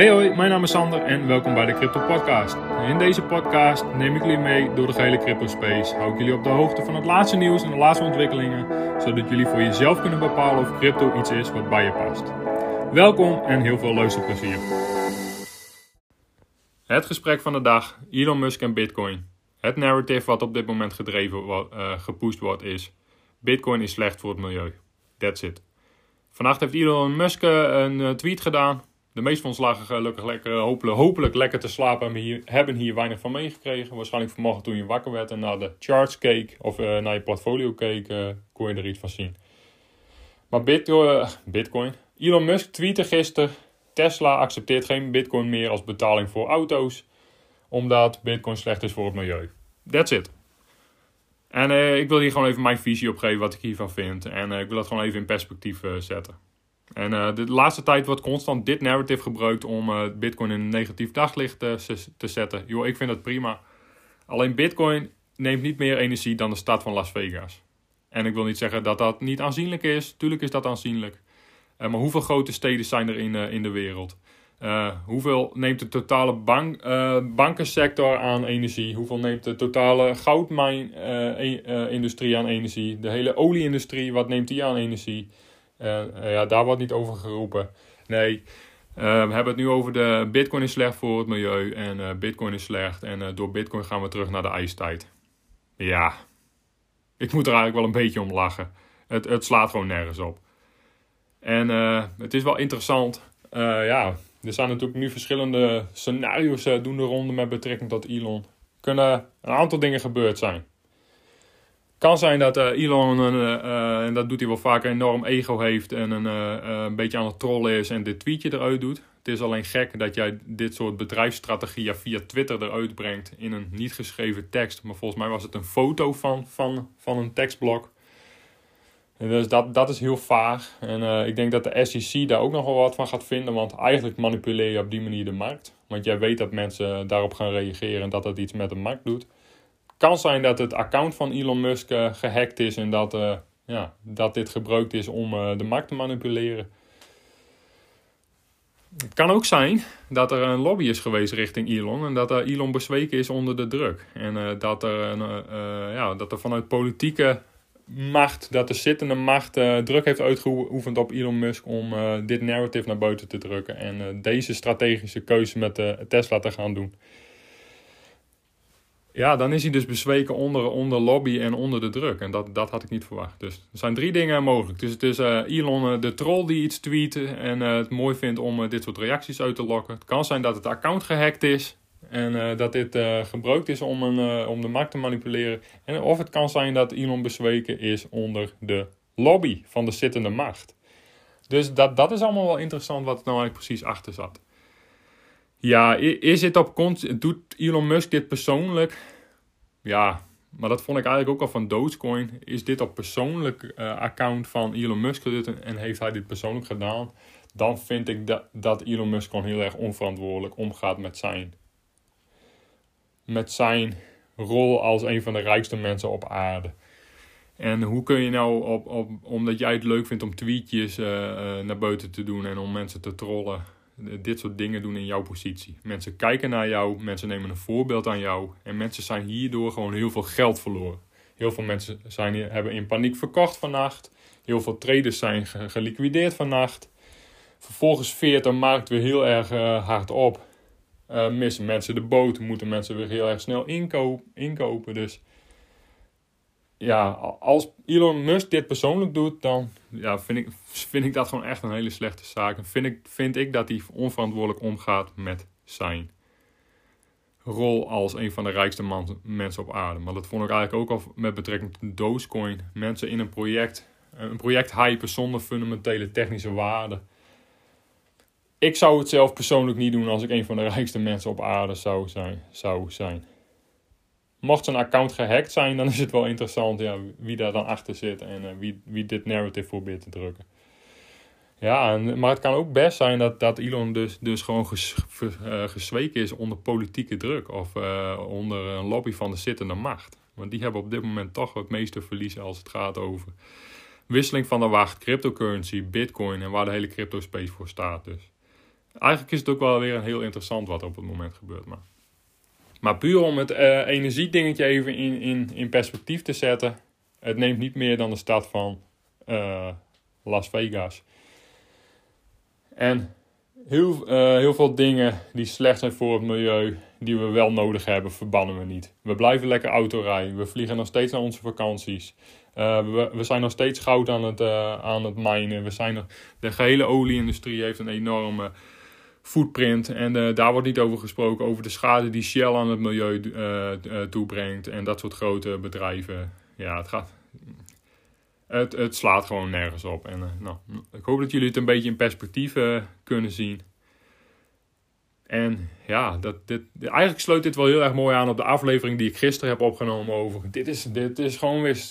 Hey hoi, mijn naam is Sander en welkom bij de Crypto Podcast. In deze podcast neem ik jullie mee door de gehele crypto space. Hou ik jullie op de hoogte van het laatste nieuws en de laatste ontwikkelingen, zodat jullie voor jezelf kunnen bepalen of crypto iets is wat bij je past. Welkom en heel veel luisterplezier. Het gesprek van de dag, Elon Musk en Bitcoin. Het narrative wat op dit moment gedreven, uh, gepusht wordt is, Bitcoin is slecht voor het milieu. That's it. Vannacht heeft Elon Musk eh, een eh, tweet gedaan de meeste van ons lagen gelukkig lekker, hopelijk, hopelijk lekker te slapen en hebben hier weinig van meegekregen. Waarschijnlijk vanmorgen toen je wakker werd en naar de charts keek of uh, naar je portfolio keek, uh, kon je er iets van zien. Maar Bitcoin, Bitcoin. Elon Musk tweette gisteren, Tesla accepteert geen Bitcoin meer als betaling voor auto's, omdat Bitcoin slecht is voor het milieu. That's it. En ik wil hier gewoon even mijn visie op geven wat ik hiervan vind. En ik wil dat gewoon even in perspectief zetten. En uh, de laatste tijd wordt constant dit narrative gebruikt om uh, Bitcoin in een negatief daglicht te, te zetten. Joh, ik vind dat prima. Alleen Bitcoin neemt niet meer energie dan de stad van Las Vegas. En ik wil niet zeggen dat dat niet aanzienlijk is. Tuurlijk is dat aanzienlijk. Uh, maar hoeveel grote steden zijn er in, in de wereld? hoeveel neemt de totale bank, bankensector aan energie? Hoeveel neemt de totale goudmijnindustrie aan energie? De hele olieindustrie, wat neemt die aan energie? Uh, ja, daar wordt niet over geroepen. Nee, uh, we hebben het nu over de Bitcoin is slecht voor het milieu en uh, Bitcoin is slecht en door Bitcoin gaan we terug naar de ijstijd. Ja, ik moet er eigenlijk wel een beetje om lachen. Het, het slaat gewoon nergens op. En het is wel interessant. ja, er zijn natuurlijk nu verschillende scenario's doen de ronde met betrekking tot Elon. Kunnen een aantal dingen gebeurd zijn kan zijn dat uh, Elon, uh, en dat doet hij wel vaker, enorm ego heeft en een, een beetje aan het trollen is en dit tweetje eruit doet. Het is alleen gek dat jij dit soort bedrijfsstrategieën via Twitter eruit brengt in een niet geschreven tekst. Maar volgens mij was het een foto van, van, van een tekstblok. dus dat, dat is heel vaag. En ik denk dat de SEC daar ook nog wel wat van gaat vinden. Want eigenlijk manipuleer je op die manier de markt. Want jij weet dat mensen daarop gaan reageren en dat dat iets met de markt doet kan zijn dat het account van Elon Musk uh, gehackt is en dat, uh, ja, dat dit gebruikt is om uh, de markt te manipuleren. Het kan ook zijn dat er een lobby is geweest richting Elon en dat Elon bezweken is onder de druk. En dat, er een, ja, dat er vanuit politieke macht, dat de zittende macht druk heeft uitgeoefend op Elon Musk om dit narrative naar buiten te drukken en deze strategische keuze met Tesla te gaan doen. Ja, dan is hij dus bezweken onder, onder lobby en onder de druk. En dat, dat had ik niet verwacht. Dus er zijn drie dingen mogelijk. Dus het is uh, Elon uh, de troll die iets tweet en uh, het mooi vindt om dit soort reacties uit te lokken. Het kan zijn dat het account gehackt is en dat dit gebruikt is om, een, om de markt te manipuleren. En, of het kan zijn dat Elon bezweken is onder de lobby van de zittende macht. Dus dat, dat is allemaal wel interessant wat er nou eigenlijk precies achter zat. Ja, is het op doet Elon Musk dit persoonlijk? Ja, maar dat vond ik eigenlijk ook al van Dogecoin. Is dit op persoonlijk uh, account van Elon Musk gedaan en heeft hij dit persoonlijk gedaan? Dan vind ik dat, dat Elon Musk gewoon heel erg onverantwoordelijk omgaat met zijn, met zijn rol als een van de rijkste mensen op aarde. En hoe kun je nou, op, op, omdat jij het leuk vindt om tweetjes uh, uh, naar buiten te doen en om mensen te trollen, dit soort dingen doen in jouw positie. Mensen kijken naar jou, mensen nemen een voorbeeld aan jou en mensen zijn hierdoor gewoon heel veel geld verloren. Heel veel mensen zijn, hebben in paniek verkocht vannacht. Heel veel traders zijn geliquideerd vannacht. Vervolgens veert de markt weer heel erg uh, hard op. Uh, missen mensen de boot, moeten mensen weer heel erg snel inkoop, inkopen. Dus ja, als Elon Musk dit persoonlijk doet, dan ja, vind, ik, vind ik dat gewoon echt een hele slechte zaak. En vind ik, vind ik dat hij onverantwoordelijk omgaat met zijn rol als een van de rijkste mensen op aarde. Maar dat vond ik eigenlijk ook al met betrekking tot Dogecoin. Mensen in een project, een project hypen zonder fundamentele technische waarde. Ik zou het zelf persoonlijk niet doen als ik een van de rijkste mensen op aarde zou zijn. Zou zijn. Mocht zijn account gehackt zijn, dan is het wel interessant ja, wie daar dan achter zit en uh, wie, wie dit narrative probeert te drukken. Ja, maar het kan ook best zijn dat, dat Elon dus, dus gewoon ges, gezweken is onder politieke druk of uh, onder een lobby van de zittende macht. Want die hebben op dit moment toch het meeste verliezen als het gaat over wisseling van de wacht, cryptocurrency, bitcoin en waar de hele crypto space voor staat dus. eigenlijk is het ook wel weer een heel interessant wat op het moment gebeurt. Maar, maar puur om het uh, energiedingetje even in, in, in perspectief te zetten. Het neemt niet meer dan de stad van uh, Las Vegas. En heel, uh, heel veel dingen die slecht zijn voor het milieu, die we wel nodig hebben, verbannen we niet. We blijven lekker autorijden. We vliegen nog steeds naar onze vakanties. We, we, zijn nog steeds goud aan het, uh, aan het minen. We zijn de gehele olieindustrie heeft een enorme footprint. En uh, daar wordt niet over gesproken. Over de schade die Shell aan het milieu toebrengt. En dat soort grote bedrijven. Ja, het gaat. Het, het slaat gewoon nergens op. En nou, ik hoop dat jullie het een beetje in perspectief kunnen zien. En ja, dat, dit, eigenlijk sluit dit wel heel erg mooi aan op de aflevering die ik gisteren heb opgenomen over. Dit is, dit is gewoon weer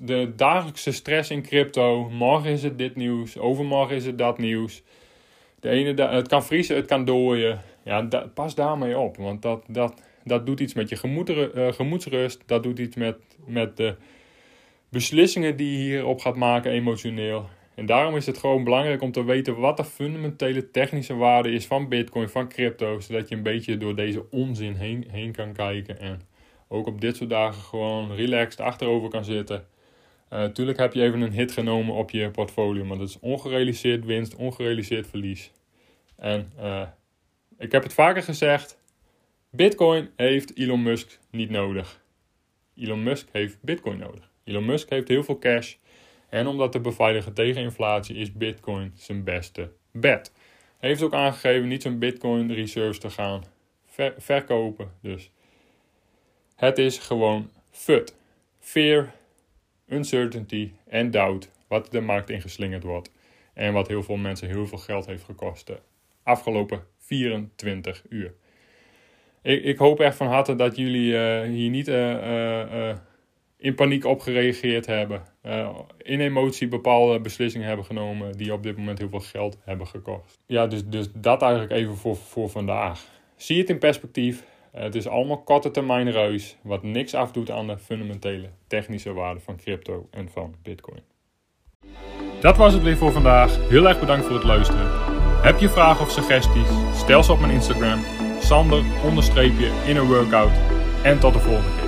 de dagelijkse stress in crypto. Morgen is het dit nieuws, overmorgen is het dat nieuws. De ene, het kan vriezen, het kan dooien. Ja, pas daarmee op, want dat, dat, dat doet iets met je uh, gemoedsrust. Dat doet iets met, met de beslissingen die je hierop gaat maken emotioneel. En daarom is het gewoon belangrijk om te weten wat de fundamentele technische waarde is van Bitcoin, van crypto, zodat je een beetje door deze onzin heen, heen kan kijken en ook op dit soort dagen gewoon relaxed achterover kan zitten. Natuurlijk eh, heb je even een hit genomen op je portfolio, maar dat is ongerealiseerd winst, ongerealiseerd verlies. En uh, ik heb het vaker gezegd: Bitcoin heeft Elon Musk niet nodig. Elon Musk heeft Bitcoin nodig. Elon Musk heeft heel veel cash. En omdat te beveiligen tegen inflatie is Bitcoin zijn beste bet. Hij heeft ook aangegeven niet zijn Bitcoin reserves te gaan verkopen. Dus het is gewoon FUT. Fear, uncertainty en doubt. Wat de markt ingeslingerd wordt. En wat heel veel mensen heel veel geld heeft gekost de afgelopen 24 uur. Ik, ik hoop echt van harte dat jullie uh, hier niet uh, uh, in paniek op gereageerd hebben. in emotie bepaalde beslissingen hebben genomen die op dit moment heel veel geld hebben gekost. Ja, dus, dus dat eigenlijk even voor, voor vandaag. Zie het in perspectief. Het is allemaal korte termijn reus, wat niks afdoet aan de fundamentele technische waarde van crypto en van Bitcoin. Dat was het weer voor vandaag. Heel erg bedankt voor het luisteren. Heb je vragen of suggesties? Stel ze op mijn Instagram, sander in een workout. En tot de volgende keer.